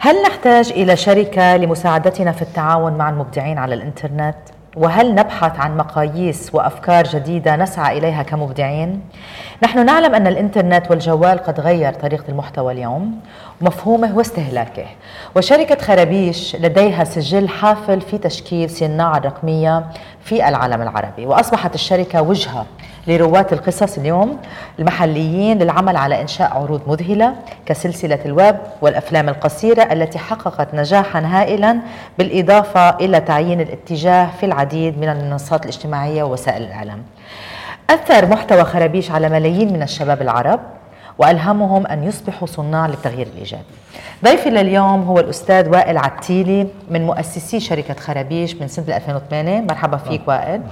هل نحتاج إلى شركة لمساعدتنا في التعاون مع المبدعين على الإنترنت؟ وهل نبحث عن مقاييس وأفكار جديدة نسعى إليها كمبدعين؟ نحن نعلم أن الإنترنت والجوال قد غير طريقة المحتوى اليوم ومفهومه واستهلاكه، وشركة خرابيش لديها سجل حافل في تشكيل صناعة الرقميه في العالم العربي، وأصبحت الشركة وجهة لرواة القصص اليوم المحليين للعمل على إنشاء عروض مذهلة كسلسلة الويب والأفلام القصيرة التي حققت نجاحا هائلا بالإضافة إلى تعيين الاتجاه في العديد من المنصات الاجتماعية ووسائل الإعلام أثر محتوى خرابيش على ملايين من الشباب العرب وألهمهم أن يصبحوا صناع للتغيير الإيجابي. ضيفي لليوم هو الأستاذ وائل عتيلي من مؤسسي شركة خرابيش من سنة 2008 مرحبا فيك وائل.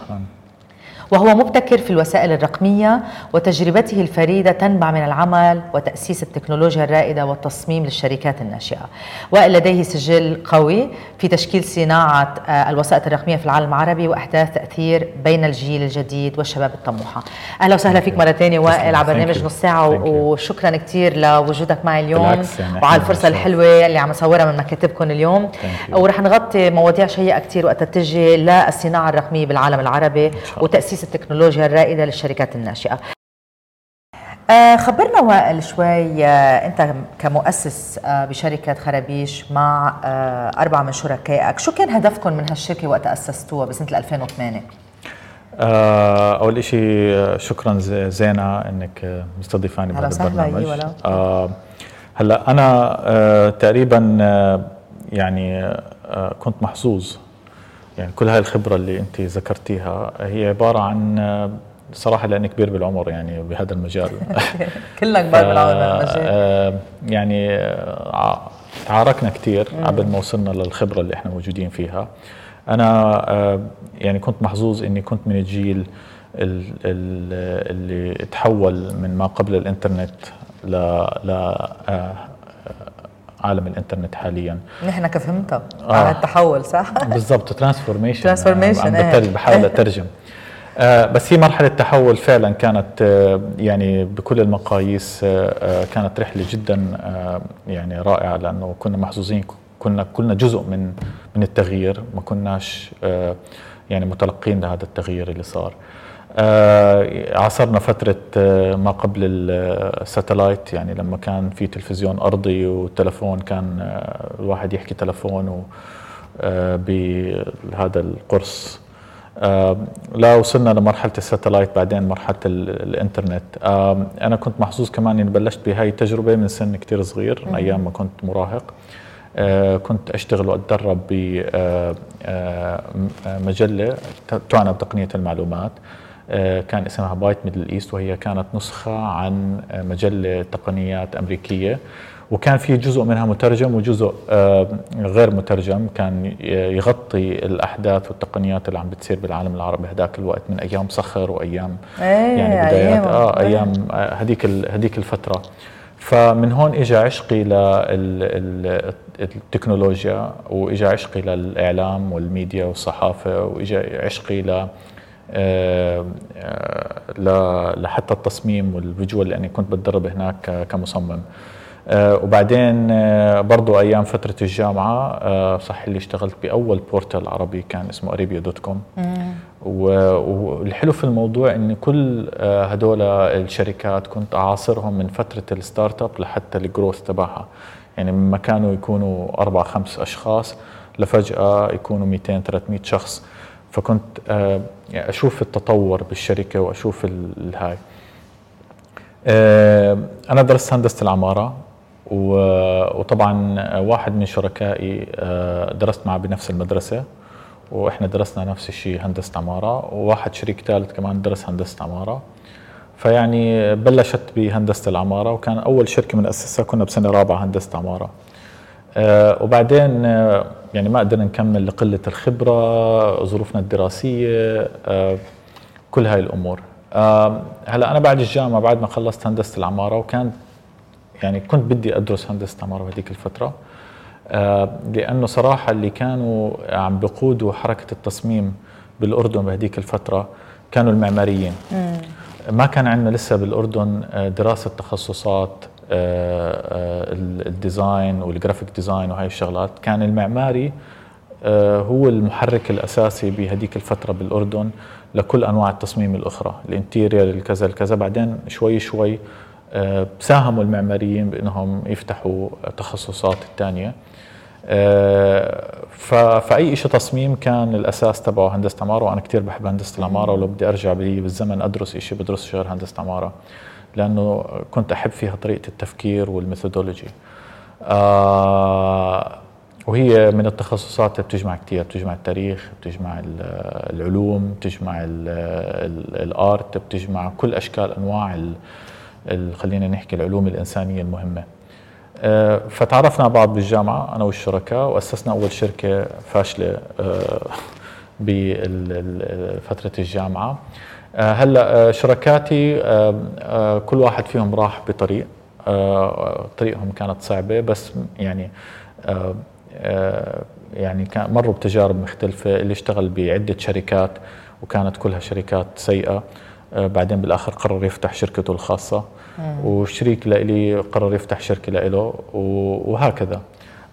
وهو مبتكر في الوسائل الرقمية وتجربته الفريدة تنبع من العمل وتأسيس التكنولوجيا الرائدة والتصميم للشركات الناشئة. وائل لديه سجل قوي في تشكيل صناعة آه، الوسائط الرقمية في العالم العربي وإحداث تأثير بين الجيل الجديد والشباب الطموحة. أهلا وسهلا فيك مرة ثانية وائل على برنامج نص ساعة وشكرا كثير لوجودك معي اليوم يعني وعلى الفرصة الحلوة اللي عم نصورها من مكاتبكم اليوم. ورح نغطي مواضيع شيقة كثير وتتجه للصناعة الرقمية بالعالم العربي وتأسيس تأسيس التكنولوجيا الرائدة للشركات الناشئة. آه خبرنا وائل شوي. آه أنت كمؤسس آه بشركة خرابيش مع أربعة من شركائك، شو كان هدفكم من هالشركة وقت أسستوها بسنة 2008؟ آه أول شيء شكرا زينة إنك مستضيفاني بهذا البرنامج. آه هلأ أنا تقريبا يعني كنت محظوظ يعني كل هاي الخبرة اللي أنت ذكرتيها هي عبارة عن صراحة لأني كبير بالعمر يعني بهذا المجال. كلنا كبار بالعمر آه، يعني تعاركنا كثير قبل ما وصلنا للخبرة اللي إحنا موجودين فيها. أنا آه، يعني كنت محظوظ إني كنت من الجيل اللي تحول من ما قبل الإنترنت ل ل آه، عالم الإنترنت حاليا. نحن كفهمتها آه. على التحول صح؟ بالضبط transformation transformation عم بحاول أترجم. آه بس هي مرحلة تحول فعلا كانت آه يعني بكل المقاييس آه, آه، كانت رحلة جدا آه يعني رائعة لأنه كنا محظوظين كنا كلنا جزء من من التغيير ما كناش آه يعني متلقين لهذا التغيير اللي صار. عاصرنا فترة آه، ما قبل الساتلايت يعني لما كان في تلفزيون أرضي والتلفون كان آه، الواحد يحكي تلفون بهذا القرص. لا وصلنا لمرحلة الساتلايت بعدين مرحلة الإنترنت. أنا كنت محظوظ كمان إني بلشت بهاي التجربة من سن كتير صغير من أيام ما كنت مراهق. كنت أشتغل وأتدرب بمجلة تعنى بتقنية المعلومات آه، كان اسمها Byte Middle East وهي كانت نسخة عن آه، مجلة تقنيات أمريكية. وكان في جزء منها مترجم وجزء آه، غير مترجم. كان يغطي الأحداث والتقنيات اللي عم بتصير بالعالم العربي هذاك الوقت من أيام صخر وأيام إيه يعني بدايات آه أيام هذيك هذيك الفترة. فمن هون اجى عشقي للتكنولوجيا واجى عشقي للإعلام والميديا والصحافة واجى عشقي ل آه، آه، لحتى التصميم وال visual لأني كنت بتدرب هناك كمصمم. آه، وبعدين برضو أيام فترة الجامعة صحلي اشتغلت بأول portal عربي كان اسمه Arabia dot com. والحلو في الموضوع إن كل هدول الشركات كنت أعاصرهم من فترة ال startup لحتى ال growth تبعها. يعني من كانوا يكونوا أربع خمس أشخاص لفجأة يكونوا 200 300 شخص. فكنت آه، يعني أشوف التطور بالشركة وأشوف الهاي. آه، أنا درست هندسة العمارة وطبعا واحد من شركائي آه، درست معه بنفس المدرسة وإحنا درسنا نفس الشيء هندسة عمارة وواحد شريك ثالث كمان درس هندسة عمارة. فيعني بلشت بهندسة العمارة وكان أول شركة من أسسها كنا بسنة رابعة هندسة عمارة. وبعدين آه يعني ما قدرنا نكمل لقلة الخبرة ظروفنا الدراسية آه كل هاي الأمور. آه هلا أنا بعد الجامعة بعد ما خلصت هندسة العمارة وكان يعني كنت بدي أدرس هندسة عماره بهذيك الفترة آه لأنه صراحة اللي كانوا عم بقودوا حركة التصميم بالأردن بهذيك الفترة كانوا المعماريين. ما كان عندنا لسه بالأردن آه، دراسة تخصصات ال design وال graphic design وهي الشغلات. كان المعماري هو المحرك الأساسي بهديك الفترة بالأردن لكل أنواع التصميم الأخرى ال interior الكذا الكذا. بعدين شوي شوي ساهموا المعماريين بإنهم يفتحوا تخصصات الثانية. فأي شيء تصميم كان الأساس تبعه هندسة عمارة وأنا كثير بحب هندسة العمارة ولو بدي أرجع بالزمن أدرس شيء بدرس غير هندسة عمارة. لأنه كنت أحب فيها طريقة التفكير والميثودولوجي. آه وهي من التخصصات اللي بتجمع كثير بتجمع التاريخ بتجمع العلوم بتجمع الآرت بتجمع كل أشكال أنواع خلينا نحكي العلوم الإنسانية المهمة. آه، فتعرفنا بعض بالجامعة أنا والشركاء وأسسنا أول شركة فاشلة آه، بفتره الجامعة. هلا شركاتي كل واحد فيهم راح بطريق طريقهم كانت صعبة بس يعني يعني كان مروا بتجارب مختلفة. اللي اشتغل بعدة شركات وكانت كلها شركات سيئة بعدين بالآخر قرر يفتح شركته الخاصة. وشريك لإلي قرر يفتح شركة لإله وهكذا.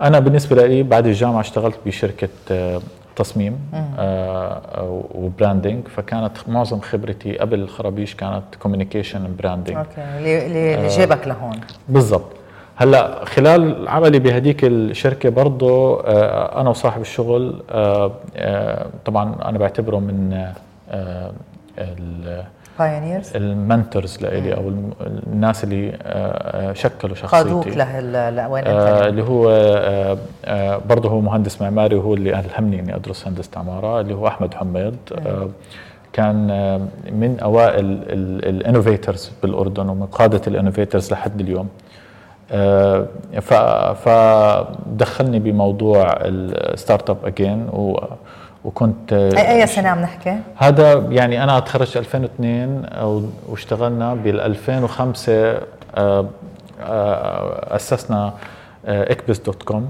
أنا بالنسبة لي بعد الجامعة اشتغلت بشركة آه، تصميم آه و branding فكانت معظم خبرتي قبل الخرابيش كانت communication branding okay اللي آه جابك لهون. بالضبط. هلأ خلال عملي بهديك الشركة برضه آه أنا وصاحب الشغل طبعا أنا بعتبره من pioneers ال mentors لإلي أو الناس اللي آه، آه، شكلوا شخصيتي. قادوك لوين آه اللي هو برضه هو مهندس معماري وهو اللي ألهمني إني أدرس هندسة عمارة اللي هو أحمد حميد. كان من أوائل ال innovators بالأردن ومن قادة ال innovators لحد اليوم. فدخلني بموضوع ال startup again وكنت اي أي سنة عم نحكي؟ هذا يعني أنا تخرجت 2002 واشتغلنا بال 2005 آه، آه، أسسنا إكبس dot com.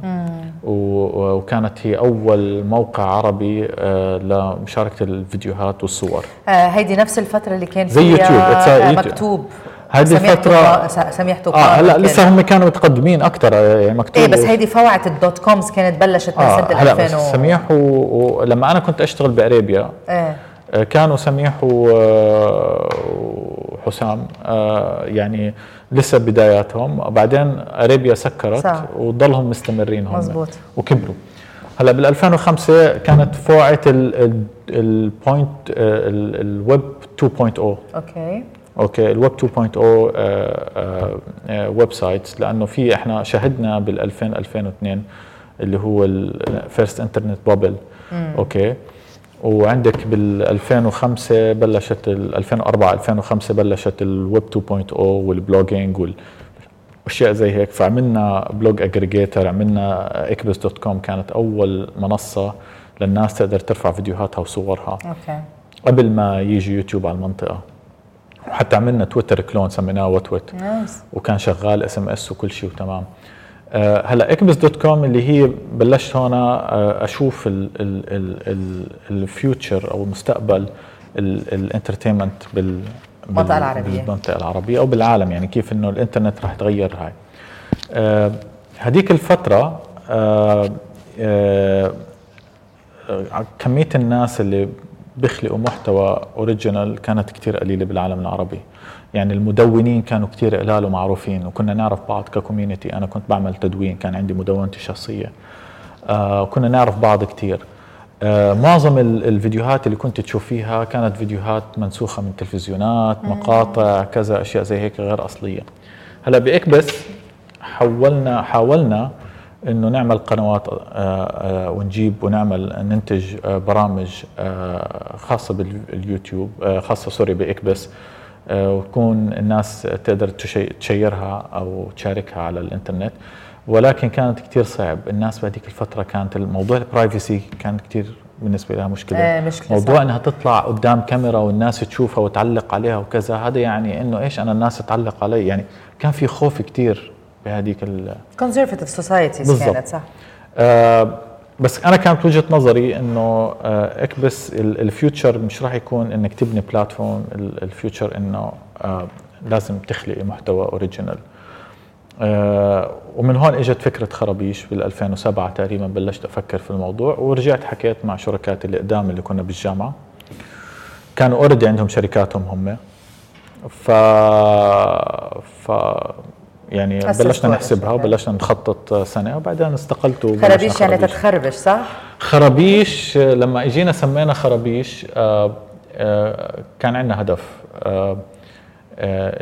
وكانت هي أول موقع عربي آه، لمشاركة الفيديوهات والصور. هيدي نفس الفترة اللي كان فيها يوتيوب. مكتوب. هذه الفترة سميح آه هلا لسه هم كانوا متقدمين أكثر يعني مكتوب. إيه بس هيدي فوعة ال dot coms كانت بلشت من آه سنة 2000 و... سميح ولما أنا كنت أشتغل بأريبيا إيه. آه، كانوا سميح وحسام آه يعني لسه بداياتهم. بعدين أريبيا سكرت صح. وضلهم مستمرين هم مزبوط. وكبروا. هلا بال 2005 كانت فوعة ال point ال web 2.0 okay. okay ال web 2.0 websites لأنه في إحنا شهدنا بال 2000 2002 اللي هو ال first internet bubble okay؟ وعندك بال 2005 بلشت 2004 2005 بلشت الويب 2.0 وال blogging والاشياء زي هيك. فعملنا blog aggregator عملنا اكبس dot com كانت أول منصة للناس تقدر ترفع فيديوهاتها وصورها. okay. قبل ما يجي يوتيوب على المنطقة. وحتى عملنا Twitter clone سميناه وتويت نايس. وكان شغال SMS وكل شيء وتمام. أه هلا اكبس dot com اللي هي بلشت هون أه أشوف ال future أو المستقبل ال entertainment بال بالمنطقة العربية. بالمنطقة العربية أو بالعالم يعني كيف إنه الإنترنت راح تغير هاي. أه هذيك الفترة أه أه كمية الناس اللي بيخلقوا محتوى original كانت كثير قليلة بالعالم العربي. يعني المدونين كانوا كثير قلال ومعروفين وكنا نعرف بعض ك community أنا كنت بعمل تدوين كان عندي مدونتي الشخصيه آه كنا نعرف بعض كثير آه معظم الفيديوهات اللي كنت تشوفيها كانت فيديوهات منسوخة من تلفزيونات مقاطع كذا أشياء زي هيك غير أصلية. هلأ باكبس حولنا حاولنا إنه نعمل قنوات آه، آه، ونجيب ونعمل ننتج آه، برامج خاصة باليوتيوب خاصة سوري بإكبس وتكون الناس تقدر تشيرها أو تشاركها على الإنترنت. ولكن كانت كثير صعب. الناس بهذيك الفترة كانت الموضوع ال privacy كان كثير بالنسبة لها مشكلة. آه مشكلة موضوع صح. إنها تطلع قدام كاميرا والناس تشوفها وتعلق عليها وكذا هذا يعني إنه إيش أنا الناس تعلق علي؟ يعني كان في خوف كثير بهذيك ال conservative societies كانت صح؟ آه بس أنا كانت وجهة نظري إنه آه اكبس ال future مش راح يكون إنك تبني platform ال future إنه آه لازم تخلقي محتوى original آه، ومن هون إجت فكرة خرابيش بال 2007 تقريبا بلشت أفكر في الموضوع ورجعت حكيت مع شركائي اللي قدام اللي كنا بالجامعة. كانوا already عندهم شركاتهم هم. ف ف يعني بلشنا نحسبها وبلشنا نخطط سنة وبعدين استقلت خرابيش يعني تتخربش صح؟ خرابيش لما اجينا سمينا خرابيش آه، آه، كان عندنا هدف آه،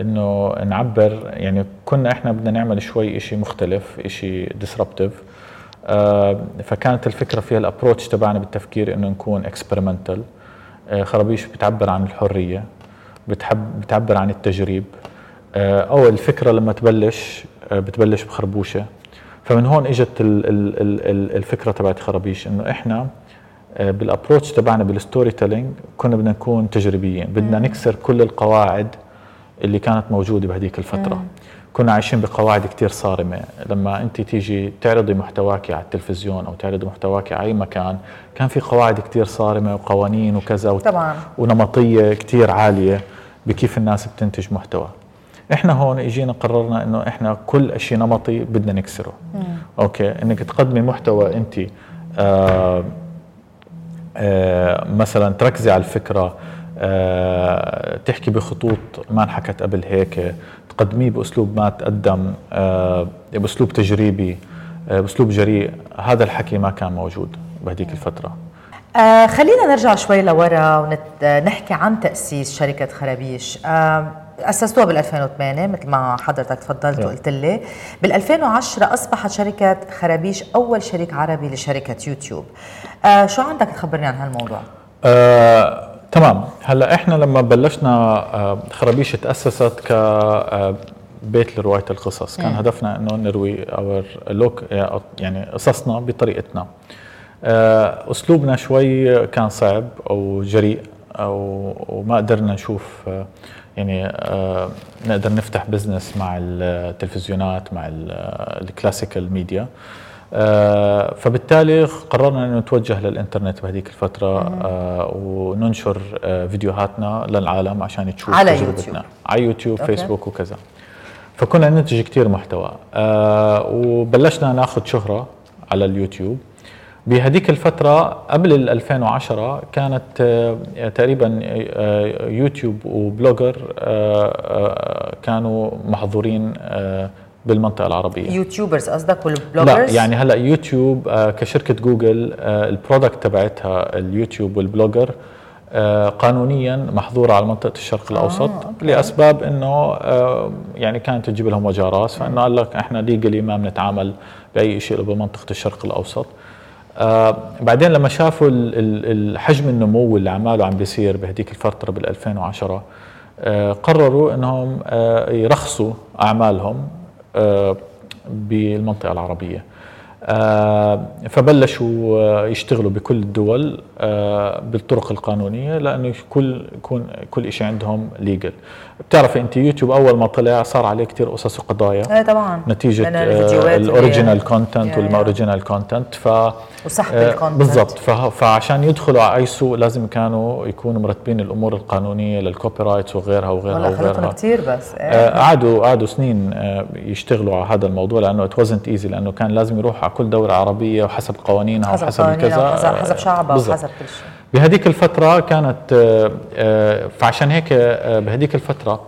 إنه نعبر يعني كنا إحنا بدنا نعمل شوي شيء مختلف شيء disruptive فكانت الفكرة فيها ال approach تبعنا بالتفكير إنه نكون experimental خرابيش بتعبر عن الحرية بتحب بتعبر عن التجريب. أو الفكرة لما تبلش بتبلش بخربوشة. فمن هون إجت الفكرة تبعت خرابيش إنه إحنا بال approach تبعنا بال storytelling كنا بدنا نكون تجريبيين. بدنا نكسر كل القواعد اللي كانت موجودة بهذيك الفترة. مم. كنا عايشين بقواعد كثير صارمة. لما أنت تيجي تعرضي محتواك على التلفزيون أو تعرضي محتواك على أي مكان كان في قواعد كثير صارمة وقوانين وكذا طبعا. ونمطية كثير عالية بكيف الناس بتنتج محتوى. إحنا هون إجينا قررنا إنه إحنا كل شيء نمطي بدنا نكسره. مم. أوكي؟ إنك تقدمي محتوى أنت آه آه مثلا تركزي على الفكرة آه، تحكي بخطوط ما انحكت قبل هيك تقدميه بأسلوب ما تقدم آه، بأسلوب تجريبي آه، بأسلوب جريء. هذا الحكي ما كان موجود بهديك الفترة. آه خلينا نرجع شوي لورا ونحكي عن تأسيس شركة خرابيش. آه أسستوها بال 2008 مثل ما حضرتك تفضلت وقلت لي. بال 2010 أصبحت شركة خرابيش أول شريك عربي لشركة يوتيوب. آه شو عندك تخبرني عن هالموضوع؟ آه تمام. هلا إحنا لما بلشنا آه، خرابيش تأسست ك آه، بيت لرواية القصص. كان هدفنا إنه نروي our look يعني قصصنا بطريقتنا. آه، أسلوبنا شوي كان صعب أو جريء. وما قدرنا نشوف يعني نقدر نفتح business مع التلفزيونات مع ال classical media آه، فبالتالي قررنا إنه نتوجه للإنترنت بهذيك الفترة آه وننشر آه فيديوهاتنا للعالم عشان تشوف على تجربتنا. يوتيوب. على يوتيوب أوكي. فيسبوك وكذا. فكنا ننتج كثير محتوى. آه وبلشنا ناخذ شهرة على اليوتيوب. بهذيك الفترة قبل ال 2010 كانت آه تقريبا آه يوتيوب وبلوجر آه كانوا محظورين بالمنطقة العربية. YouTubers قصدك وال bloggers لا يعني هلأ يوتيوب كشركة جوجل ال product تبعتها اليوتيوب والبلوجر قانونيا محظورة على منطقة الشرق الأوسط آه، لأسباب إنه آه يعني كانت تجيب لهم وجع راس. فإنه قال لك إحنا legally ما بنتعامل بأي شيء بمنطقة الشرق الأوسط. آه بعدين لما شافوا الحجم النمو اللي عماله عم بيصير بهديك الفترة بال 2010 آه قرروا إنهم آه يرخصوا أعمالهم آه، بالمنطقة العربية. آه، فبلشوا آه، يشتغلوا بكل الدول بالطرق القانونية لأنه كل يكون كل شيء عندهم legal بتعرفي أنت يوتيوب أول ما طلع صار عليه كثير قصص وقضايا. إيه طبعا. نتيجة ال original content والما original content ف وسحب ال content بالضبط. فعشان يدخلوا على أي سوق لازم كانوا يكونوا مرتبين الأمور القانونية لل copyrights وغيرها وغيرها وغيرها. كثير بس. إيه. قعدوا قعدوا سنين يشتغلوا على هذا الموضوع لأنه it wasn't easy لأنه كان لازم يروح على كل دولة عربية وحسب قوانينها وحسب كذا. حسب شعبها وحسب بهذيك الفترة كانت آه، آه، فعشان هيك آه، بهذيك الفترة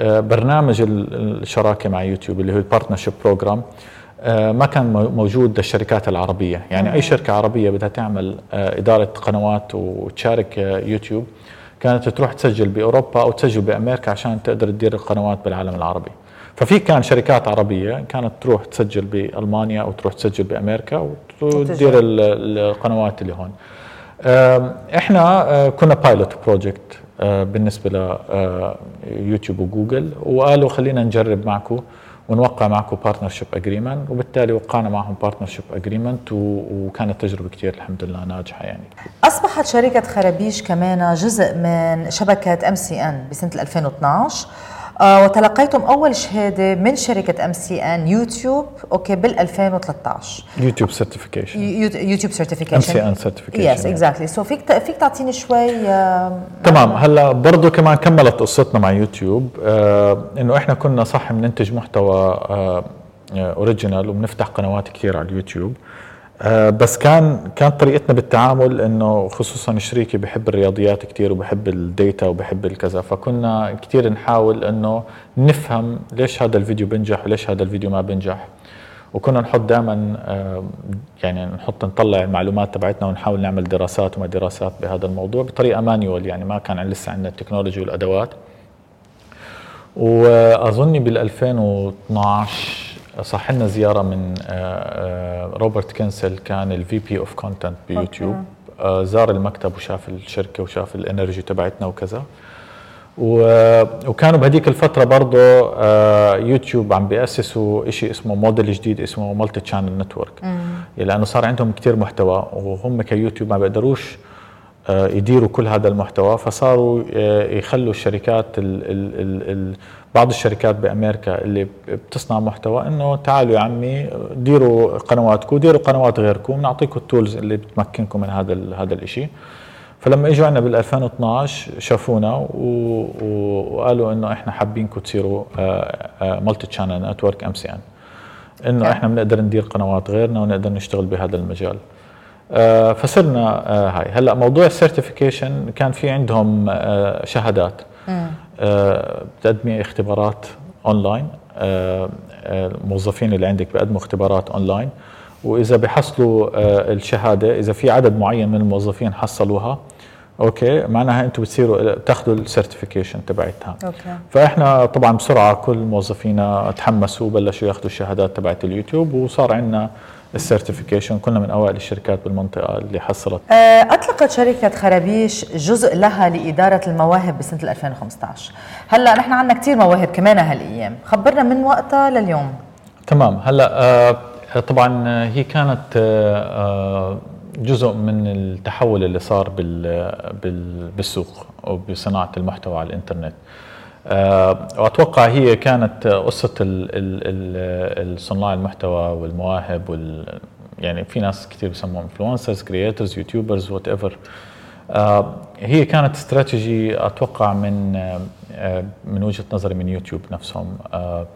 برنامج الشراكة مع يوتيوب اللي هو ال partnership program ما كان موجود للشركات العربية. يعني أي شركة عربية بدها تعمل إدارة قنوات وتشارك يوتيوب كانت تروح تسجل بأوروبا أو تسجل بأمريكا عشان تقدر تدير القنوات بالعالم العربي. ففي كان شركات عربية كانت تروح تسجل بألمانيا أو تروح تسجل بأمريكا وتدير القنوات اللي هون. إحنا كنا pilot project بالنسبة ليوتيوب وجوجل وقالوا خلينا نجرب معكم ونوقع معكم partnership agreement وبالتالي وقعنا معهم partnership agreement وكانت تجربة كثير الحمد لله ناجحة يعني. أصبحت شركة خرابيش كمان جزء من شبكة MCN بسنة 2012 آه وتلقيتم أول شهادة من شركة MCN يوتيوب okay بال 2013 يوتيوب certification يوتيوب certification MCN certification yes exactly so فيك فيك تعطيني شوي آه تمام. هلا برضه كمان كملت قصتنا مع يوتيوب آه إنه إحنا كنا صح بننتج محتوى آه original وبنفتح قنوات كثير على اليوتيوب. آه بس كان كانت طريقتنا بالتعامل إنه خصوصا شريكي بحب الرياضيات كثير وبحب ال data وبحب الكذا فكنا كثير نحاول إنه نفهم ليش هذا الفيديو بنجح وليش هذا الفيديو ما بنجح. وكنا نحط دائما آه يعني نحط نطلع المعلومات تبعتنا ونحاول نعمل دراسات وما دراسات بهذا الموضوع بطريقة manual يعني ما كان لسه عندنا ال technology والأدوات. واظني بال 2012 صح لنا زيارة من Robert Kyncl كان ال VP of content بيوتيوب. زار المكتب وشاف الشركة وشاف ال energy تبعتنا وكذا. وكانوا بهديك الفترة برضه يوتيوب عم بيأسسوا شيء اسمه موديل جديد اسمه multi-channel network لأنه صار عندهم كتير محتوى وهم كيوتيوب ما بيقدروش يديروا كل هذا المحتوى. فصاروا يخلوا الشركات ال ال ال بعض الشركات بأمريكا اللي بتصنع محتوى إنه تعالوا يا عمي ديروا قنواتكم ديروا قنوات غيركم. نعطيكم ال tools اللي بتمكنكم من هذا هذا الشيء فلما إجوا عندنا بال 2012 شافونا وقالوا إنه إحنا حابينكم تصيروا multi-channel network MCN إنه إحنا بنقدر ندير قنوات غيرنا ونقدر نشتغل بهذا المجال. آه فصرنا آه هاي. هلأ موضوع السيرتيفيكيشن كان في عندهم آه شهادات. بتقدمي اختبارات اونلاين الموظفين اللي عندك بيقدموا اختبارات اونلاين وإذا بحصلوا الشهادة إذا في عدد معين من الموظفين حصلوها okay معناها أنتم بتصيروا تاخذوا ال certification تبعتها. Okay. فإحنا طبعا بسرعة كل موظفينا تحمسوا وبلشوا ياخذوا الشهادات تبعت اليوتيوب وصار عندنا ال certification كنا من أوائل الشركات بالمنطقة اللي حصلت. أطلقت شركة خرابيش جزء لها لإدارة المواهب بسنة 2015 هلأ نحن عندنا كثير مواهب كمان هالأيام. خبرنا من وقتها لليوم. تمام. هلأ آه طبعا هي كانت آه جزء من التحول اللي صار بال بالسوق وبصناعه المحتوى على الإنترنت. وأتوقع هي كانت قصه الصناع المحتوى والمواهب وال يعني في ناس كثير بسموهم influencers creators YouTubers whatever هي كانت استراتيجي أتوقع من أه من وجهة نظري من يوتيوب نفسهم. أه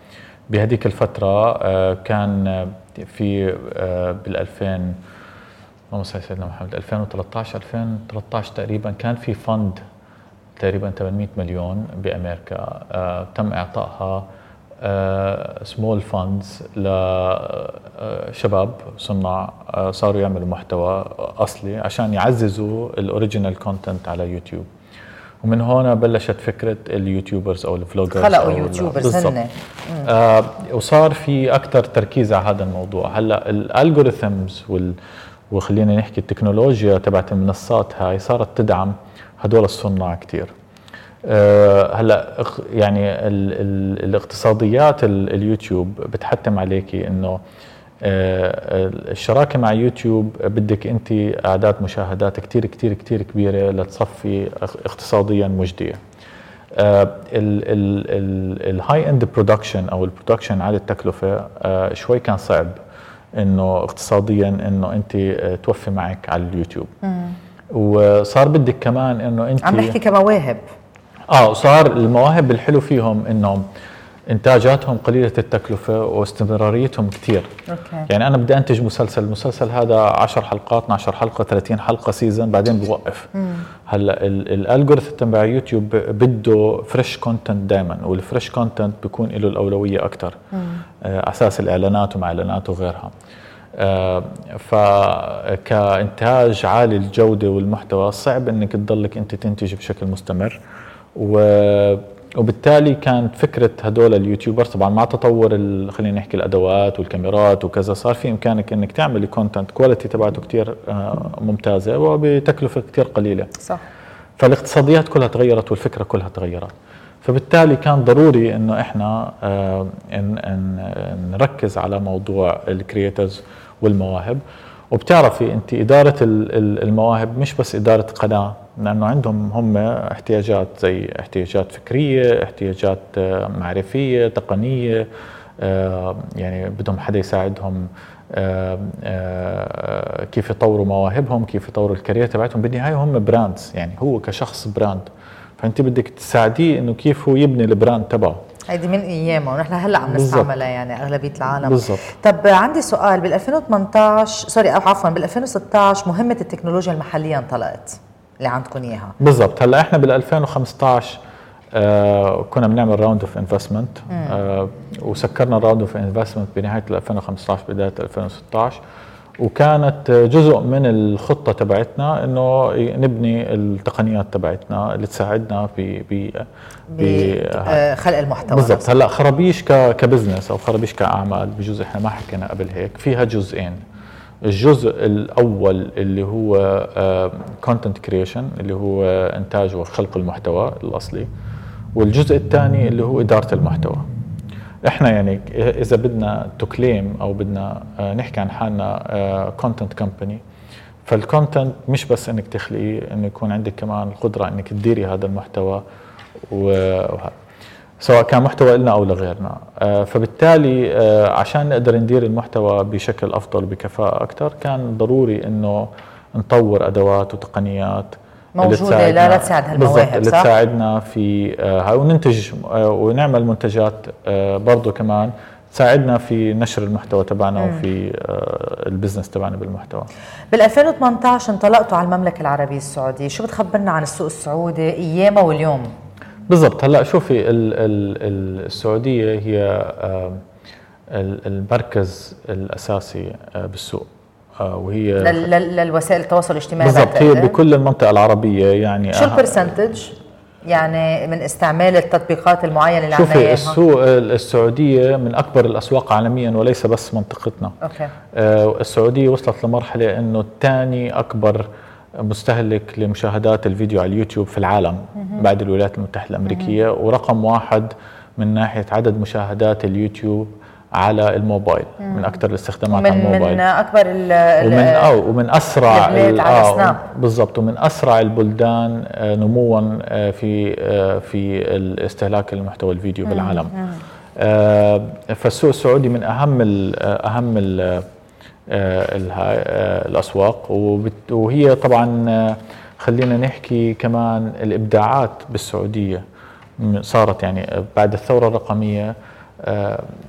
بهذيك الفترة كان في بال 2000 اللهم صل سيدنا محمد 2013 2013 تقريبا كان في fund تقريبا 800 مليون بأمريكا. آه تم إعطائها small funds لشباب صناع صاروا يعملوا محتوى أصلي عشان يعززوا ال original content على يوتيوب. ومن هون بلشت فكرة ال YouTubers أو ال vloggers خلقوا YouTubers هن آه وصار في أكثر تركيز على هذا الموضوع. هلأ ال algorithms وال وخلينا نحكي التكنولوجيا تبعت المنصات هاي صارت تدعم هدول الصناع كثير أه هلا يعني ال ال الاقتصاديات ال اليوتيوب بتحتم عليكي إنه أه الشراكة مع يوتيوب بدك أنت أعداد مشاهدات كثير كثير كثير كبيرة لتصفي اقتصاديا مجدية. أه ال high-end production أو ال production على التكلفة أه شوي كان صعب إنه اقتصاديا إنه أنت توفي معك على اليوتيوب. وصار بدك كمان إنه أنت عم نحكي كمواهب. آه وصار المواهب الحلو فيهم إنه إنتاجاتهم قليلة التكلفة واستمراريتهم كثير okay. يعني أنا بدي أنتج مسلسل المسلسل هذا 10 حلقات 12 حلقة 30 حلقة season بعدين بوقف. مم. هلأ ال algorithm تبع يوتيوب بده fresh content دائما وال fresh content بيكون له الأولوية أكثر آه أساس الإعلانات وما اعلانات وغيرها. فكانتاج عالي الجوده والمحتوى صعب إنك تضلك أنت تنتج بشكل مستمر. و وبالتالي كانت فكرة هدول ال YouTubers طبعا مع تطور خلينا نحكي الأدوات والكاميرات وكذا صار في إمكانك إنك تعملي content quality تبعته كثير ممتازة وبتكلفة كثير قليلة. صح. فالاقتصاديات كلها تغيرت والفكرة كلها تغيرت. فبالتالي كان ضروري إنه إحنا إن إن نركز على موضوع ال creators والمواهب. وبتعرفي أنت إدارة المواهب مش بس إدارة قناة لأنه عندهم هم احتياجات زي احتياجات فكرية احتياجات آه، معرفية تقنية آه، يعني بدهم حدا يساعدهم آه، كيف يطوروا مواهبهم كيف يطوروا ال career تبعتهم. بالنهاية هم brands يعني هو كشخص brand فأنت بدك تساعديه إنه كيف هو يبني ال brand تبعه. هيدي من ايامه ونحن هلأ عم. نستعملها يعني أغلبية العالم. بالضبط. طب عندي سؤال بال 2018 sorry أو عفوا بال 2016 مهمة التكنولوجيا المحليه انطلقت اللي عندكم إياها. بالضبط. هلأ إحنا بال 2015 آه كنا بنعمل round of investment وسكرنا ال round of investment بنهاية 2015 بداية 2016 وكانت جزء من الخطة تبعتنا إنه نبني التقنيات تبعتنا اللي تساعدنا في ب بخلق المحتوى بالضبط. هلأ خرابيش ك business أو خرابيش كأعمال بجزء إحنا ما حكينا قبل هيك. فيها جزئين. الجزء الأول اللي هو content creation اللي هو إنتاج وخلق المحتوى الأصلي. والجزء الثاني اللي هو إدارة المحتوى. إحنا يعني إذا بدنا to claim أو بدنا آه، نحكي عن حالنا content company فال content مش بس إنك تخلقيه إنه يكون عندك كمان القدرة إنك تديري هذا المحتوى وهذا. سواء كان محتوى لنا أو لغيرنا. آه، فبالتالي آه، عشان نقدر ندير المحتوى بشكل أفضل بكفاءه أكثر كان ضروري إنه نطور أدوات وتقنيات تساعدنا- لا- لا تساعد هالمواهب، اللي صح؟ تساعدنا في آه، هاي وننتج آه، ونعمل منتجات آه، برضه كمان تساعدنا في نشر المحتوى تبعنا وفي آه، البزنس تبعنا بالمحتوى. بال 2018 انطلقتوا على المملكة العربية السعودية. شو بتخبرنا عن السوق السعودي ايامها واليوم؟ بالضبط. هلا شوفي ال ال ال السعودية هي ال- المركز الأساسي بالسوق. وهي لل- لل- للوسائل التواصل الاجتماعي بالضبط هي. بكل المنطقة العربية يعني شو ال percentage يعني من استعمال التطبيقات المعينة اللي شوفي السوق السعودية من أكبر الأسواق عالميا وليس بس منطقتنا. أوكي. آه، السعودية وصلت لمرحلة إنه ثاني أكبر مستهلك لمشاهدات الفيديو على اليوتيوب في العالم بعد الولايات المتحدة الأمريكية. ورقم واحد من ناحية عدد مشاهدات اليوتيوب على الموبايل من أكثر الاستخدامات على الموبايل من أكبر ال ال- ومن أو ومن أسرع آه،. بالضبط. ومن أسرع البلدان آه، نموا آه، في في الاستهلاك المحتوى الفيديو بالعالم. آه، فالسوق السعودي من أهم ال أهم ال الها- آه، الأسواق. وهي طبعا خلينا نحكي كمان الإبداعات بالسعودية صارت يعني بعد الثورة الرقمية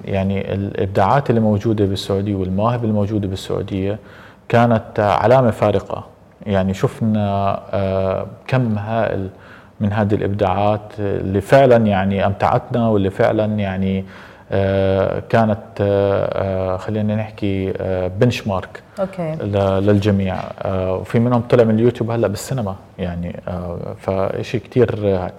يعني الإبداعات اللي موجودة بالسعودية والمواهب الموجوده بالسعودية كانت علامة فارقة. يعني شفنا آه، كم هائل من هذه الإبداعات اللي فعلا يعني أمتعتنا واللي فعلا يعني آه، كانت آه، آه، خلينا نحكي بنش مارك أوكي. للجميع. آه، وفي منهم طلع من اليوتيوب هلأ بالسينما. يعني آه، فشيء كثير آه،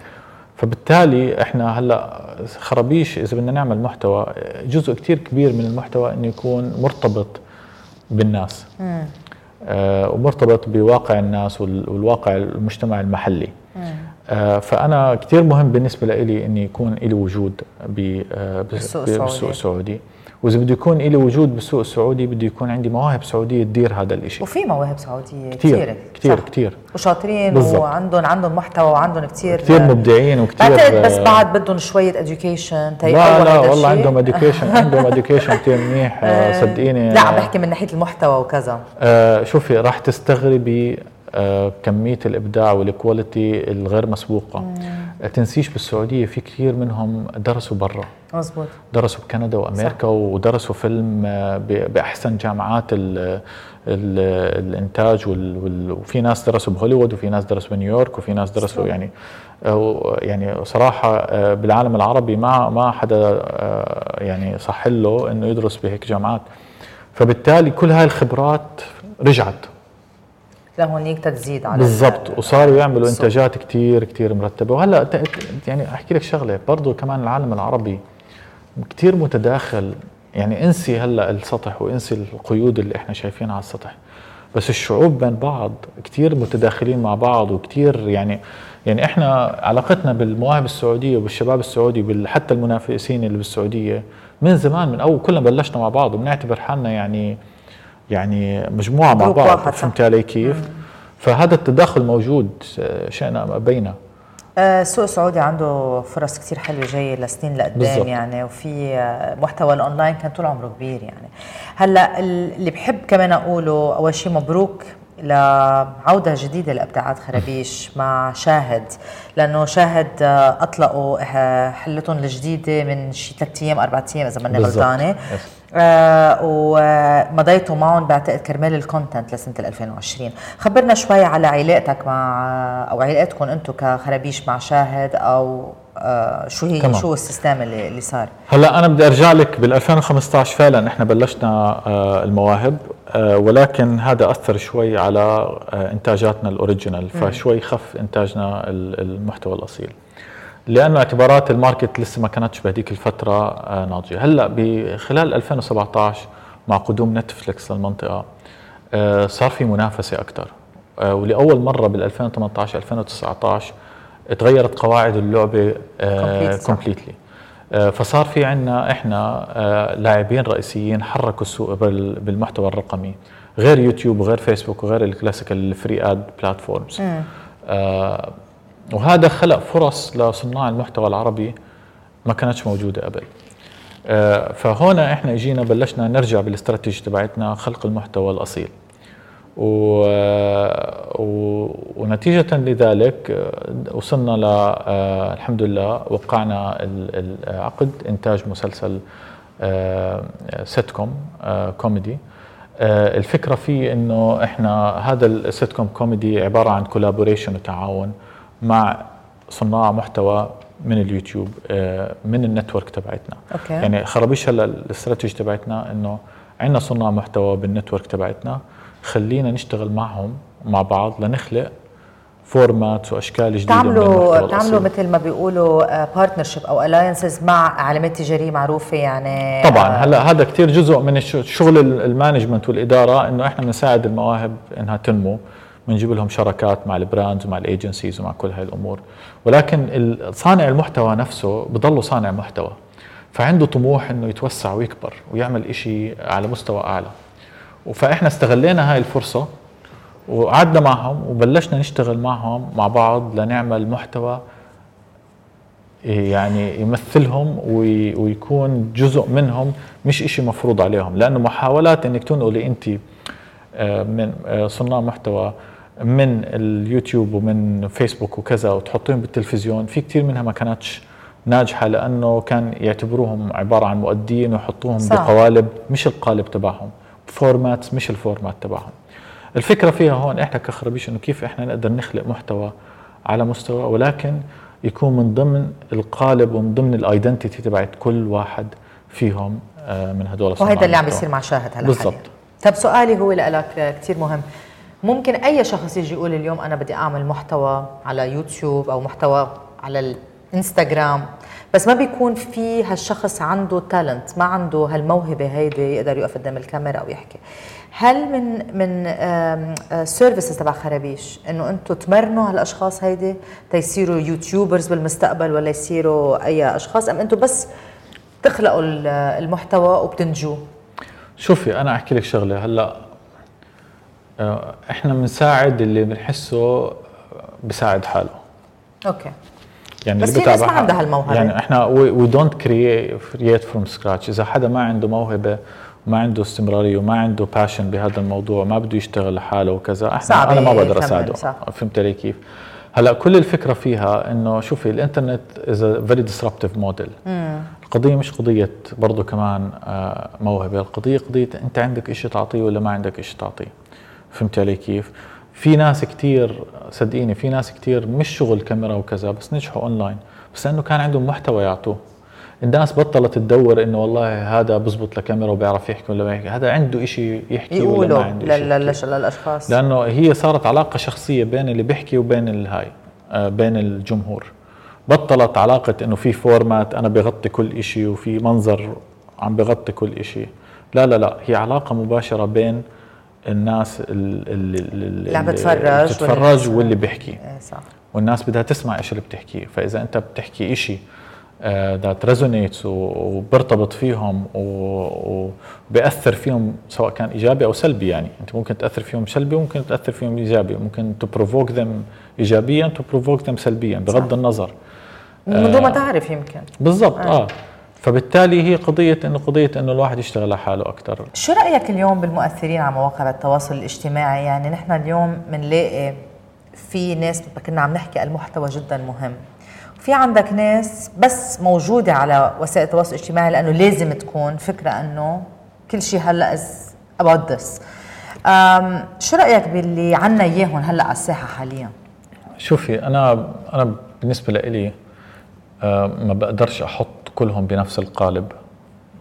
فبالتالي إحنا هلأ خرابيش إذا بدنا نعمل محتوى جزء كثير كبير من المحتوى إنه يكون مرتبط بالناس. آه، ومرتبط بواقع الناس وال- والواقع المجتمع المحلي. آه، فأنا كثير مهم بالنسبة لي إني يكون لي وجود آه، بالسوق السعودي. وإذا بده يكون لي وجود بالسوق السعودي بده يكون عندي مواهب سعودية تدير هذا الشيء وفي مواهب سعودية كثير كثير. كثير وشاطرين بالضبط. وعندهم عندهم محتوى وعندهم كثير كثير مبدعين وكثير بعتقد بس بعد بدهم شوية اديوكيشن لا لا والله عندهم اديوكيشن عندهم اديوكيشن كثير منيح آه، صدقيني. لا عم بحكي من ناحية المحتوى وكذا. آه شوفي راح تستغربي آه كمية الإبداع وال quality الغير مسبوقة. آه تنسيش بالسعودية في كثير منهم درسوا برا. مزبوط درسوا بكندا وأمريكا ودرسوا فيلم آه ب- بأحسن جامعات ال ال الإنتاج وال وال وفي ناس درسوا بهوليوود وفي ناس درسوا بنيويورك وفي ناس درسوا يعني آه يعني صراحة آه بالعالم العربي ما ما حدا يعني صح له إنه يدرس بهيك جامعات. فبالتالي كل هاي الخبرات رجعت. لهونيك تزيد على بالضبط. وصاروا يعملوا. إنتاجات كتير كتير مرتبة. وهلأ يعني أحكي لك شغلة برضه كمان العالم العربي كتير متداخل. يعني انسي هلأ السطح وانسي القيود اللي إحنا شايفينها على السطح. بس الشعوب بين بعض كتير متداخلين مع بعض وكتير يعني يعني إحنا علاقتنا بالمواهب السعودية وبالشباب السعودي حتى المنافسين اللي بالسعودية من زمان من أول كلنا بلشنا مع بعض وبنعتبر حالنا يعني يعني مجموعة مع بعض. فهمت علي كيف؟ فهذا التداخل موجود آه، شئنا أم أبينا آه، السوق السعودي عنده فرص كثير حلوة جاية لسنين لقدام. يعني وفي آه، محتوى الأونلاين كان طول عمره كبير يعني هلأ اللي بحب كمان أقوله أول شيء مبروك لعودة جديدة لإبداعات خرابيش مع شاهد لأنه شاهد أطلقوا حلّتهم الجديدة من شي ثلاث أيام أربع أيام إذا ماني. غلطانة. آه ومضيتوا معهم بعتقد كرمال ال content لسنة 2020 خبرنا شوي على علاقتك مع أو علاقتكم أنتم كخرابيش مع شاهد أو آه شو هي تمام. شو ال system اللي, اللي صار؟ هلا أنا بدي أرجع لك بال 2015 فعلا إحنا بلشنا آه، المواهب آه، ولكن هذا أثر شوي على آه، إنتاجاتنا ال original فشوي خف إنتاجنا ال- المحتوى الأصيل. لأنه اعتبارات ال market لسه ما كانتش بهذيك الفترة آه، ناضجة. هلأ بخلال 2017 مع قدوم نتفليكس للمنطقة آه، صار في منافسة أكثر ولأول مرة بال 2018 2019 تغيرت قواعد اللعبة. completely فصار في عندنا إحنا آه، لاعبين رئيسيين حركوا السوق بال- بالمحتوى الرقمي. غير يوتيوب وغير فيسبوك وغير ال classical ال free ad platforms. آه، وهذا خلق فرص لصناع المحتوى العربي ما كانتش موجودة قبل. آه، فهون إحنا اجينا بلشنا نرجع بالاستراتيجي تبعتنا خلق المحتوى الأصيل. و... و... ونتيجة لذلك آه، وصلنا ل آه، الحمد لله وقعنا ال- العقد إنتاج مسلسل آه، سيت كوم آه، كوميدي آه، الفكرة فيه إنه إحنا هذا السيت كوم كوميدي عبارة عن collaboration وتعاون. مع صناع محتوى من اليوتيوب آه، من ال network تبعتنا okay. يعني خرابيش هلا الاستراتيجي تبعتنا إنه عندنا صناع محتوى بال network تبعتنا خلينا نشتغل معهم مع بعض لنخلق format وأشكال جديدة بتعملوا الأصيل. مثل ما بيقولوا partnership أو alliances مع علامات تجارية معروفة يعني طبعا آه، هلا هذا كثير جزء من شغل ال- management والإدارة إنه إحنا بنساعد المواهب إنها تنمو بنجيب لهم شراكات مع ال brands ومع ال agencies ومع كل هاي الأمور. ولكن صانع المحتوى نفسه بضله صانع محتوى فعنده طموح إنه يتوسع ويكبر ويعمل إشي على مستوى أعلى. فإحنا استغلينا هاي الفرصة وقعدنا معهم وبلشنا نشتغل معهم مع بعض لنعمل محتوى يعني يمثلهم وي- ويكون جزء منهم مش إشي مفروض عليهم. لأنه محاولات أنك تنقلي أنت آه، من آه، صناع محتوى من اليوتيوب ومن فيسبوك وكذا وتحطيهم بالتلفزيون في كثير منها ما كانتش ناجحة لأنه كان يعتبروهم عبارة عن مؤدين ويحطوهم صح. بقوالب مش القالب تبعهم format مش ال format تبعهم الفكرة فيها هون إحنا كخرابيش إنه كيف إحنا نقدر نخلق محتوى على مستوى ولكن يكون من ضمن القالب ومن ضمن ال identity تبعت كل واحد فيهم آه، من هدول وهيدا اللي عم. بيصير مع شاهد هلا بالضبط. طب سؤالي هو لك كثير مهم ممكن أي شخص يجي يقول اليوم أنا بدي أعمل محتوى على يوتيوب أو محتوى على الإنستغرام بس ما بيكون في هالشخص عنده talent ما عنده هالموهبة هيدي يقدر يقف قدام الكاميرا أو يحكي. هل من من services تبع خرابيش إنه أنتم تمرنوا هالأشخاص هيدي؟ تيصيروا YouTubers بالمستقبل ولا يصيروا أي أشخاص؟ أم أنتم بس تخلقوا ال- المحتوى وبتنتجوه؟ شوفي أنا أحكي لك شغلة. هلأ آه، إحنا بنساعد اللي بنحسه بساعد حاله. okay. يعني بس اللي بتابع ما عندها هالموهبة. يعني إحنا we don't create from scratch إذا حدا ما عنده موهبة وما عنده استمرارية وما عنده passion بهذا الموضوع ما بده يشتغل لحاله وكذا إحنا صعب أنا ما بقدر أساعده. فهمت علي كيف؟ هلأ كل الفكرة فيها إنه شوفي الإنترنت is very disruptive model القضية مش قضية برضه كمان آه، موهبة. القضية قضية أنت عندك شيء تعطيه ولا ما عندك شيء تعطيه. فهمت علي كيف؟ في ناس كتير صدقيني في ناس كتير مش شغل كاميرا وكذا بس نجحوا اونلاين بس لأنه كان عندهم محتوى يعطوه. الناس بطلت تدور إنه والله هذا بزبط لكاميرا وبيعرف يحكي ولا ما يحكي هذا عنده إشي يحكي ولا يقولوا ما عنده إشي لل-. لل- للأشخاص. لأنه هي صارت علاقة شخصية بين اللي بيحكي وبين الهاي آه، بين الجمهور. بطلت علاقة إنه في format أنا بغطي كل إشي وفي منظر عم بغطي كل إشي. لا لا لا هي علاقة مباشرة بين الناس اللي, اللي بتفرج بتتفرج واللي- واللي بيحكي. إيه صح. والناس بدها تسمع إيش اللي بتحكيه فإذا أنت بتحكي إشي that resonates وبرتبط فيهم وبيأثر فيهم سواء كان إيجابي أو سلبي يعني. أنت ممكن تأثر فيهم سلبي وممكن تأثر فيهم إيجابي. ممكن to provoke them ايجابيا to provoke them سلبيا بغض صح. النظر. من دون ما تعرف يمكن. بالضبط آه, آه. فبالتالي هي قضية إنه قضية إنه الواحد يشتغل على حاله أكثر شو رأيك اليوم بالمؤثرين على مواقع التواصل الاجتماعي؟ يعني نحن اليوم بنلاقي في ناس كنا عم نحكي المحتوى جدا مهم. في عندك ناس بس موجودة على وسائل التواصل الاجتماعي لأنه لازم تكون فكرة أنه كل شيء هلأ از about this. شو رأيك باللي عنا إياهم هلأ على الساحة حاليا؟ شوفي أنا أنا بالنسبة لإلي ما بقدرش أحط كلهم بنفس القالب.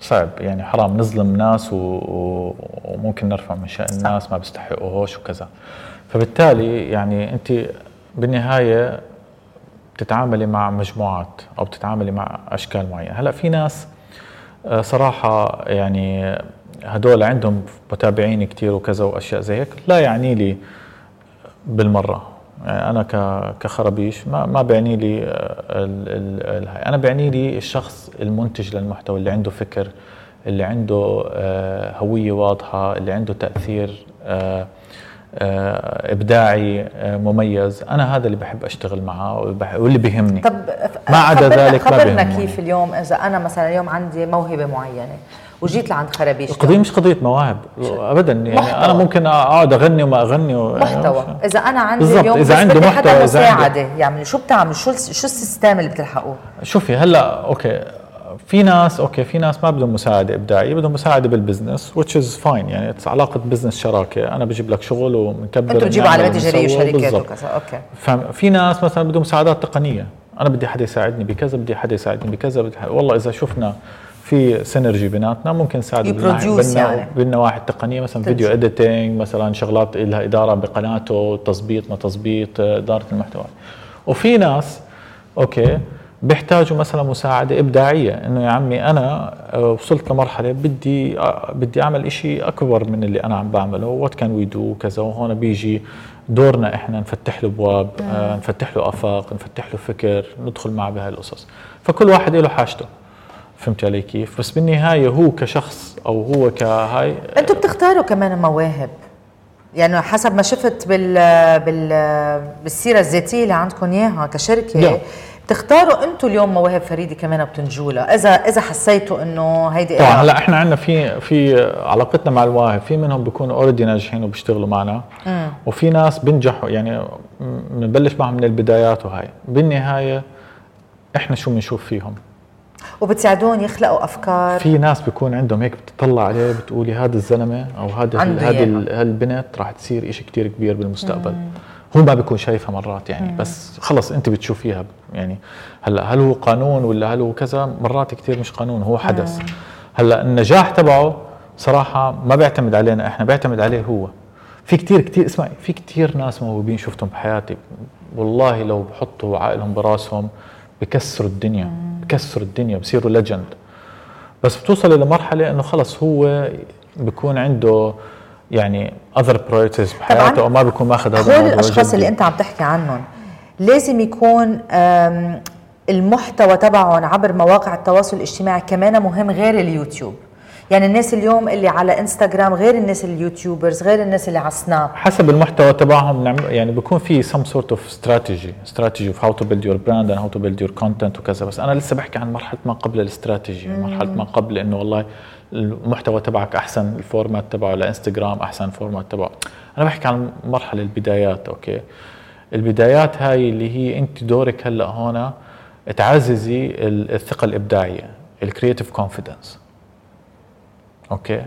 صعب يعني حرام. نظلم ناس وممكن نرفع من شأن الناس ما بيستحقوهوش وكذا. فبالتالي يعني أنت بالنهاية بتتعاملي مع مجموعات أو بتتعاملي مع أشكال معينة. هلأ في ناس آه، صراحة يعني هدول عندهم متابعين كثير وكذا وأشياء زي هيك لا يعني لي بالمرة. أنا كخربيش ما ما بيعني لي آه، أنا بيعني لي الشخص المنتج للمحتوى اللي عنده فكر اللي عنده آه، هوية واضحة اللي عنده تأثير آه، إبداعي مميز. أنا هذا اللي بحب أشتغل معه واللي بيهمني. طب ما عدا ذلك خبرنا ما كيف اليوم إذا أنا مثلا اليوم عندي موهبة معينة. وجيت لعند خرابيش القضية مش قضية مواهب ابدا يعني محتوى. أنا ممكن أقعد أغني وما أغني و... محتوى. إذا أنا عندي بالزبط. اليوم إذا عندي محتوى حدا مساعدة يعني شو بتعمل؟ شو شو ال system اللي بتلحقوه؟ شوفي هلأ okay في ناس okay في ناس ما بدهم مساعدة إبداعية بدهم مساعدة بال business which is fine يعني علاقة business شراكة. أنا بجيب لك شغل ومكبر أنتم بتجيبوا على تجاريه وشركات وكذا okay. ففي ناس مثلا بدهم مساعدات تقنية. أنا بدي حدا يساعدني بكذا بدي حدا يساعدني بكذا بدي حدا والله إذا شفنا في synergy بيناتنا ممكن نساعد يعني. بالنواحي التقنيه مثلا video editing مثلا شغلات لها إدارة بقناته تظبيط ما تظبيط إدارة المحتوى. وفي ناس okay بيحتاجوا مثلا مساعدة إبداعية إنه يا عمي أنا آه، وصلت لمرحلة بدي آه، بدي أعمل إشي أكبر من اللي أنا عم بعمله. what can we do كذا وهون بيجي دورنا إحنا نفتح له ابواب آه نفتح له آفاق نفتح له فكر ندخل معه بهاي القصص فكل واحد له حاجته. فهمت علي كيف؟ بس بالنهاية هو كشخص أو هو كهاي أنتم بتختاروا كمان مواهب يعني حسب ما شفت بال بال بالسيرة الذاتية اللي عندكم إياها كشركة لا. تختاروا أنتم اليوم مواهب فريدة كمان بتنجولا إذا إذا حسيتوا إنه هيدي طبعا هلا إحنا عندنا في في علاقتنا مع المواهب في منهم بيكونوا اوريدي ناجحين وبيشتغلوا معنا. مم. وفي ناس بنجحوا يعني بنبلش معهم من البدايات وهي بالنهاية إحنا شو بنشوف فيهم؟ وبتساعدون يخلقوا أفكار. في ناس بيكون عندهم هيك بتطلع عليه بتقولي هذا الزلمة أو هذا هذه البنت راح تصير شيء كثير كبير بالمستقبل. مم. هو ما بيكون شايفها مرات يعني مم. بس خلص أنت بتشوفيها يعني هلأ هل هو قانون ولا هل هو كذا؟ مرات كثير مش قانون هو حدث. مم. هلأ النجاح تبعه صراحة ما بيعتمد علينا إحنا بيعتمد عليه هو. في كثير كثير اسمعي في كثير ناس موهوبين شفتهم بحياتي والله لو بحطوا عقلهم براسهم بكسروا الدنيا. بكسروا الدنيا بصيروا legend بس بتوصل لمرحله إنه خلص هو بيكون عنده يعني other priorities بحياته أو ما بيكون ماخذ هذا هول الأشخاص اللي أنت عم تحكي عنهم لازم يكون المحتوى تبعهم عبر مواقع التواصل الاجتماعي كمان مهم غير اليوتيوب. يعني الناس اليوم اللي على انستغرام غير الناس ال YouTubers غير الناس اللي على سناب حسب المحتوى تبعهم يعني بيكون في some sort of strategy strategy of how to build your brand and how to build your content وكذا. بس أنا لسه بحكي عن مرحلة ما قبل الاستراتيجي مرحلة ما قبل إنه والله المحتوى تبعك أحسن ال format تبعه لانستغرام أحسن format تبعه. أنا بحكي عن مرحلة البدايات okay. البدايات هاي اللي هي أنت دورك هلأ هون تعززي الثقة الإبداعية ال creative confidence okay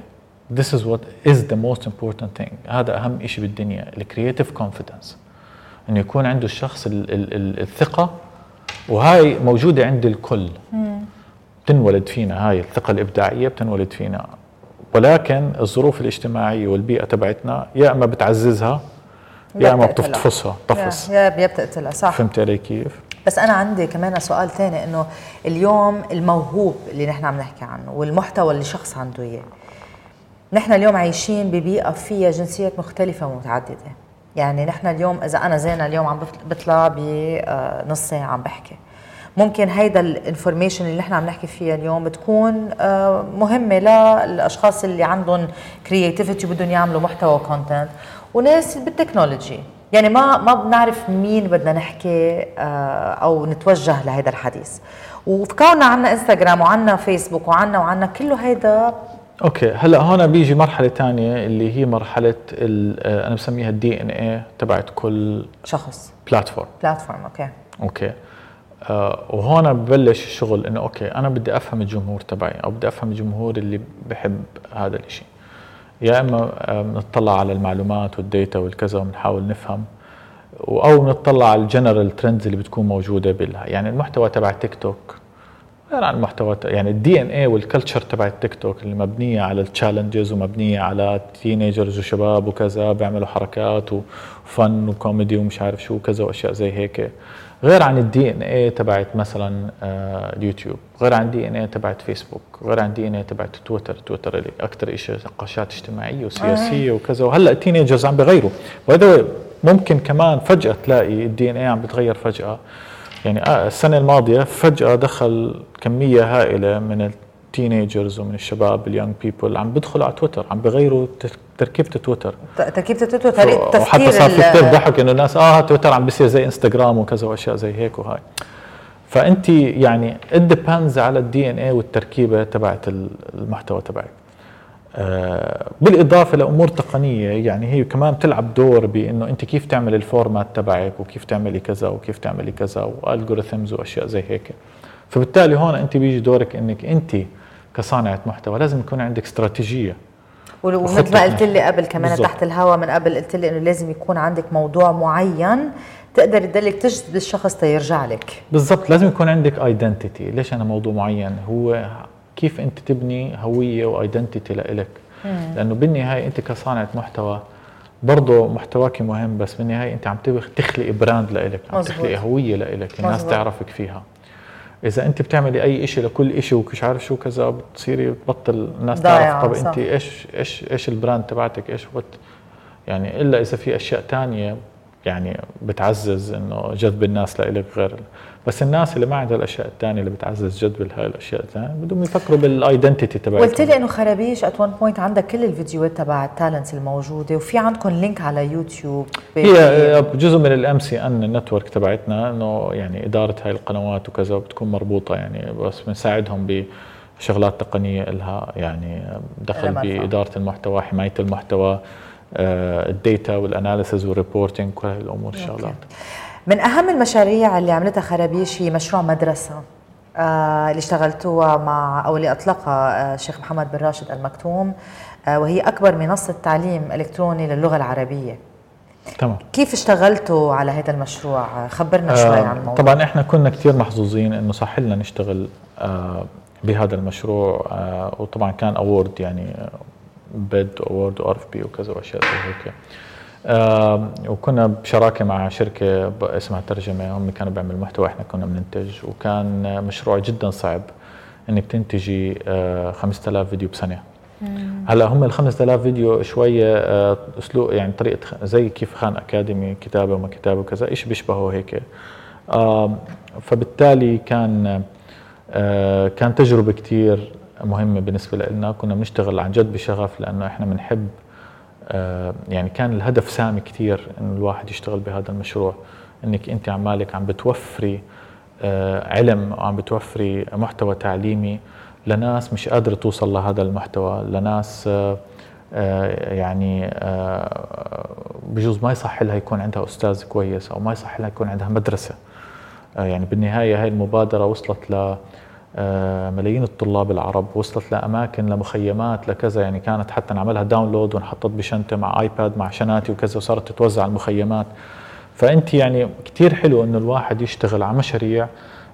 This is what is the most important thing. هذا أهم شيء بالدنيا ال creative confidence إنه يكون عنده الشخص ال ال ال الثقة وهاي موجودة عند الكل. بتنولد فينا هاي الثقة الإبداعية بتنولد فينا. ولكن الظروف الاجتماعية والبيئة تبعتنا يا إما بتعززها يا إما بتفطفصها طفص يا يا بتقتلها صح. فهمت علي كيف؟ بس أنا عندي كمان سؤال ثاني إنه اليوم الموهوب اللي نحن عم نحكي عنه والمحتوى اللي شخص عنده إياه نحن اليوم عايشين ببيئة فيها جنسيات مختلفة ومتعددة. يعني نحن اليوم إذا أنا زينة اليوم عم بطلع بنص ساعة عم بحكي. ممكن هيدا الانفورميشن اللي نحن عم نحكي فيها اليوم بتكون آه، مهمة للأشخاص اللي عندهم creativity وبدهم يعملوا محتوى و content وناس بال technology يعني ما ما بنعرف مين بدنا نحكي آه، أو نتوجه لهذا الحديث. وفي كوننا عندنا انستغرام وعندنا فيسبوك وعندنا وعندنا كله هيدا okay هلأ هون بيجي مرحلة ثانية اللي هي مرحلة آه، أنا بسميها ال DNA تبعت كل شخص. بلاتفورم بلاتفورم أوكي. أوكي. آه وهون ببلش الشغل إنه okay أنا بدي أفهم الجمهور تبعي أو بدي أفهم الجمهور اللي بحب هذا الشيء يا إما بنطلع على المعلومات وال data والكذا وبنحاول نفهم أو بنطلع على ال general trends اللي بتكون موجودة بالها يعني المحتوى تبع تيك توك غير عن المحتوى يعني ال DNA وال culture تبع التيك توك اللي مبنية على ال challenges ومبنية على teenagers وشباب وكذا بيعملوا حركات وفن وكوميدي ومش عارف شو كذا وأشياء زي هيك. غير عن ال DNA تبعت مثلا آه، اليوتيوب غير عن ال DNA تبعت فيسبوك غير عن ال DNA تبعت تويتر. تويتر اللي أكثر شيء نقاشات اجتماعية وسياسية آه. وكذا. وهلأ ال teenagers عم بغيروا. وهذا ممكن كمان فجأة تلاقي ال DNA عم بتغير فجأة. يعني آه، السنة الماضية فجأة دخل كمية هائلة من ال teenagers ومن الشباب ال young people عم بيدخلوا على تويتر عم بغيروا تركيبه تويتر. تركيبه تويتر طريقة تفكير وحتى صار في كثير ضحك إنه الناس آه تويتر عم بيصير زي إنستغرام وكذا وأشياء زي هيك وهاي. فأنت يعني ات على ال DNA والتركيبة تبعت المحتوى تبعك. آه بالإضافة لأمور تقنية يعني هي كمان بتلعب دور بإنه أنت كيف تعمل ال format تبعك وكيف تعملي كذا وكيف تعملي كذا وال algorithms وأشياء زي هيك. فبالتالي هون أنت بيجي دورك إنك أنت كصانعة محتوى لازم يكون عندك استراتيجية. ومثل ما قلت لي قبل كمان بالزبط. تحت الهواء من قبل قلت لي إنه لازم يكون عندك موضوع معين تقدر تدلك تجذب الشخص تيرجع لك. بالضبط. لازم يكون عندك identity ليش أنا موضوع معين؟ هو كيف أنت تبني هوية و identity لإلك؟ لأنه بالنهاية أنت كصانعة محتوى برضه محتواك مهم بس بالنهاية أنت عم تخلقي brand لإلك عم تخلقي هوية لإلك الناس تعرفك فيها. إذا أنت بتعملي أي شيء لكل شيء ومش عارف شو كذا بتصيري بطل الناس تعرف طب أنت إيش إيش إيش ال brand تبعتك؟ إيش بت يعني إلا إذا في أشياء ثانية يعني بتعزز إنه جذب الناس لإلك غير بس الناس اللي ما عندها الأشياء الثانية اللي بتعزز جذب هاي الأشياء الثانية بدهم يفكروا بال identity تبعتهم. قلت لي إنه خرابيش at one point عندك كل الفيديوهات تبع ال talents الموجودة وفي عندكم link على يوتيوب هي جزء من ال MCN ال network تبعتنا إنه يعني إدارة هاي القنوات وكذا بتكون مربوطة يعني بس بنساعدهم بشغلات تقنية لها يعني دخل بإدارة المحتوى حماية المحتوى. آه، ال data وال analysis وال reporting كل هاي الأمور الشغلات من أهم المشاريع اللي عملتها خرابيش هي مشروع مدرسة آه اللي اشتغلتوها مع أو اللي أطلقها الشيخ آه محمد بن راشد المكتوم آه وهي أكبر منصة تعليم إلكتروني للغة العربية. تمام. كيف اشتغلتوا على هذا المشروع؟ خبرنا شوي عن الموضوع. طبعا إحنا كنا كثير محظوظين إنه صح لنا نشتغل بهذا المشروع وطبعا كان award يعني bid award و RFP وكذا وأشياء زي هيك. آه وكنا بشراكة مع شركة اسمها ترجمة هم كانوا بيعملوا محتوى إحنا كنا بننتج وكان مشروع جدا صعب إنك تنتجي آه 5000 فيديو بسنه هلأ هم ال 5000 فيديو شوية آه أسلوب يعني طريقة زي كيف خان أكاديمي كتابة وما كتابة وكذا شيء بيشبهه هيك. فبالتالي كان آه كان تجربة كثير مهمه بالنسبة لنا كنا بنشتغل عن جد بشغف لأنه إحنا بنحب آه، يعني كان الهدف سامي كثير انه الواحد يشتغل بهذا المشروع إنك أنت عمالك عم بتوفري آه، علم وعم بتوفري محتوى تعليمي لناس مش قادرة توصل لهذا المحتوى لناس آه، يعني بجوز ما يصح لها يكون عندها أستاذ كويس أو ما يصح لها يكون عندها مدرسة. يعني بالنهاية هاي المبادرة وصلت ملايين الطلاب العرب وصلت لأماكن لمخيمات لكذا. يعني كانت حتى نعملها download وانحطت بشنطة مع iPad مع شناتي وكذا وصارت تتوزع المخيمات. فأنت يعني كثير حلو إنه الواحد يشتغل على مشاريع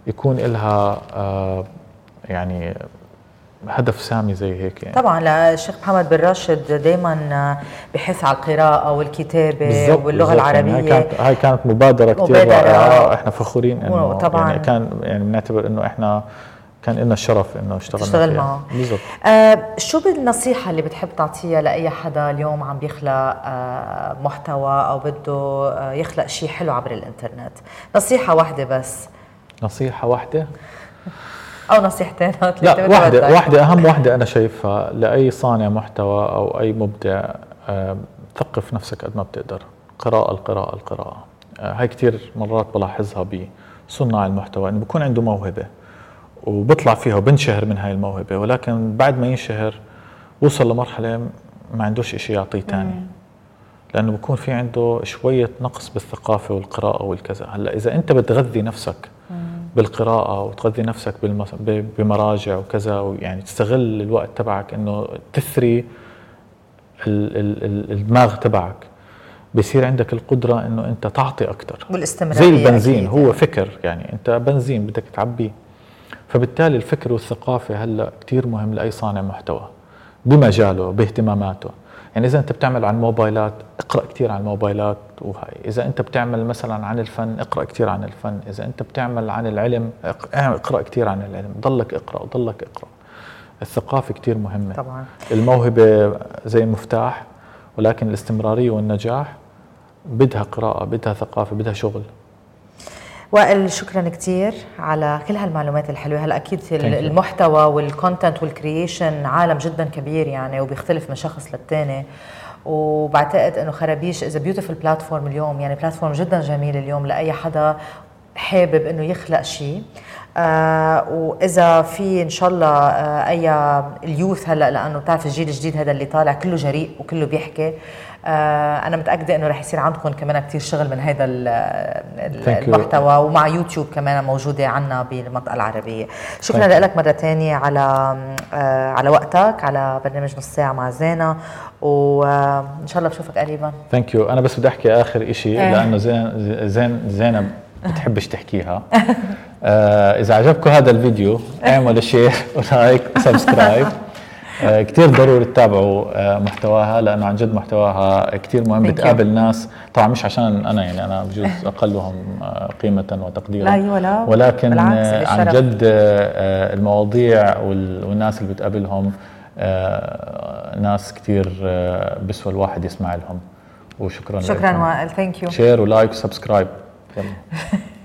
يكون لها آه، يعني هدف سامي زي هيك يعني. طبعا الشيخ محمد بن راشد دائما بحث على القراءة والكتابة واللغة العربية يعني هاي كانت هاي كانت مبادرة كثير رائعة. إحنا فخورين إنه طبعا. يعني كان يعني بنعتبر إنه إحنا كان لنا الشرف إنه اشتغلنا تشتغل معه. بالضبط. آه شو بالنصيحة اللي بتحب تعطيها لأي حدا اليوم عم بيخلق آه محتوى أو بده آه يخلق شيء حلو عبر الإنترنت؟ نصيحة واحدة بس. نصيحة واحدة؟ أو نصيحتين لا واحدة واحدة أهم واحدة أنا شايفها لأي صانع محتوى أو أي مبدع آه، ثقف نفسك قد ما بتقدر. قراءة القراءة القراءة. آه، هاي كثير مرات بلاحظها بصناع المحتوى إنه بكون عنده موهبة. وبطلع فيها وبنشهر من هاي الموهبة ولكن بعد ما ينشهر وصل لمرحلة ما عندوش شيء يعطيه ثاني لأنه بكون في عنده شوية نقص بالثقافة والقراءة والكذا. هلأ إذا أنت بتغذي نفسك بالقراءة وتغذي نفسك بمراجع وكذا ويعني تستغل الوقت تبعك إنه تثري الدماغ تبعك. بصير عندك القدرة إنه أنت تعطي أكثر والاستمرارية زي البنزين أكيد. هو فكر يعني. أنت بنزين بدك تعبيه. فبالتالي الفكر والثقافة هلا كثير مهم لأي صانع محتوى بمجاله باهتماماته. يعني إذا أنت بتعمل عن الموبايلات اقرأ كثير عن الموبايلات وهاي. إذا أنت بتعمل مثلا عن الفن اقرأ كثير عن الفن. إذا أنت بتعمل عن العلم اقرأ كثير عن العلم. ضلك اقرأ وضلك اقرأ. الثقافة كثير مهمة. طبعا. الموهبة زي مفتاح ولكن الاستمرارية والنجاح بدها قراءة بدها ثقافة بدها شغل. وائل شكرا كثير على كل هالمعلومات الحلوة. هلا أكيد المحتوى وال content وال creation عالم جدا كبير يعني وبيختلف من شخص للتاني. وبعتقد إنه خرابيش is beautiful platform اليوم يعني platform جدا جميل اليوم لأي حدا حابب إنه يخلق شيء آه وإذا في إن شاء الله آه أي اليوث هلا لأنه بتعرف الجيل الجديد هذا اللي طالع كله جريء وكله بيحكي. أنا متأكدة إنه رح يصير عندكم كمان كثير شغل من هذا المحتوى ومع يوتيوب كمان موجودة عنا بالمنطقة العربية. شكرا لك مرة ثانية على آه على وقتك على برنامج نص ساعة مع زينة وان شاء الله بشوفك قريبا. thank you أنا بس بدي أحكي آخر شيء إيه. لأنه زين زين زينب بتحبش تحكيها. آه إذا عجبكم هذا الفيديو اعملوا share و like و subscribe آه كثير ضروري تتابعوا آه محتواها لأنه عن جد محتواها كثير مهم. بتقابل ناس طبعا مش عشان أنا يعني أنا بجوز أقلهم آه قيمة وتقديرا. لا أيوة لا. ولكن آه عن جد آه المواضيع والناس اللي بتقابلهم آه ناس كثير آه بسوى الواحد يسمع لهم. وشكرا شكرا وائل. thank you share و like و subscribe. يلا.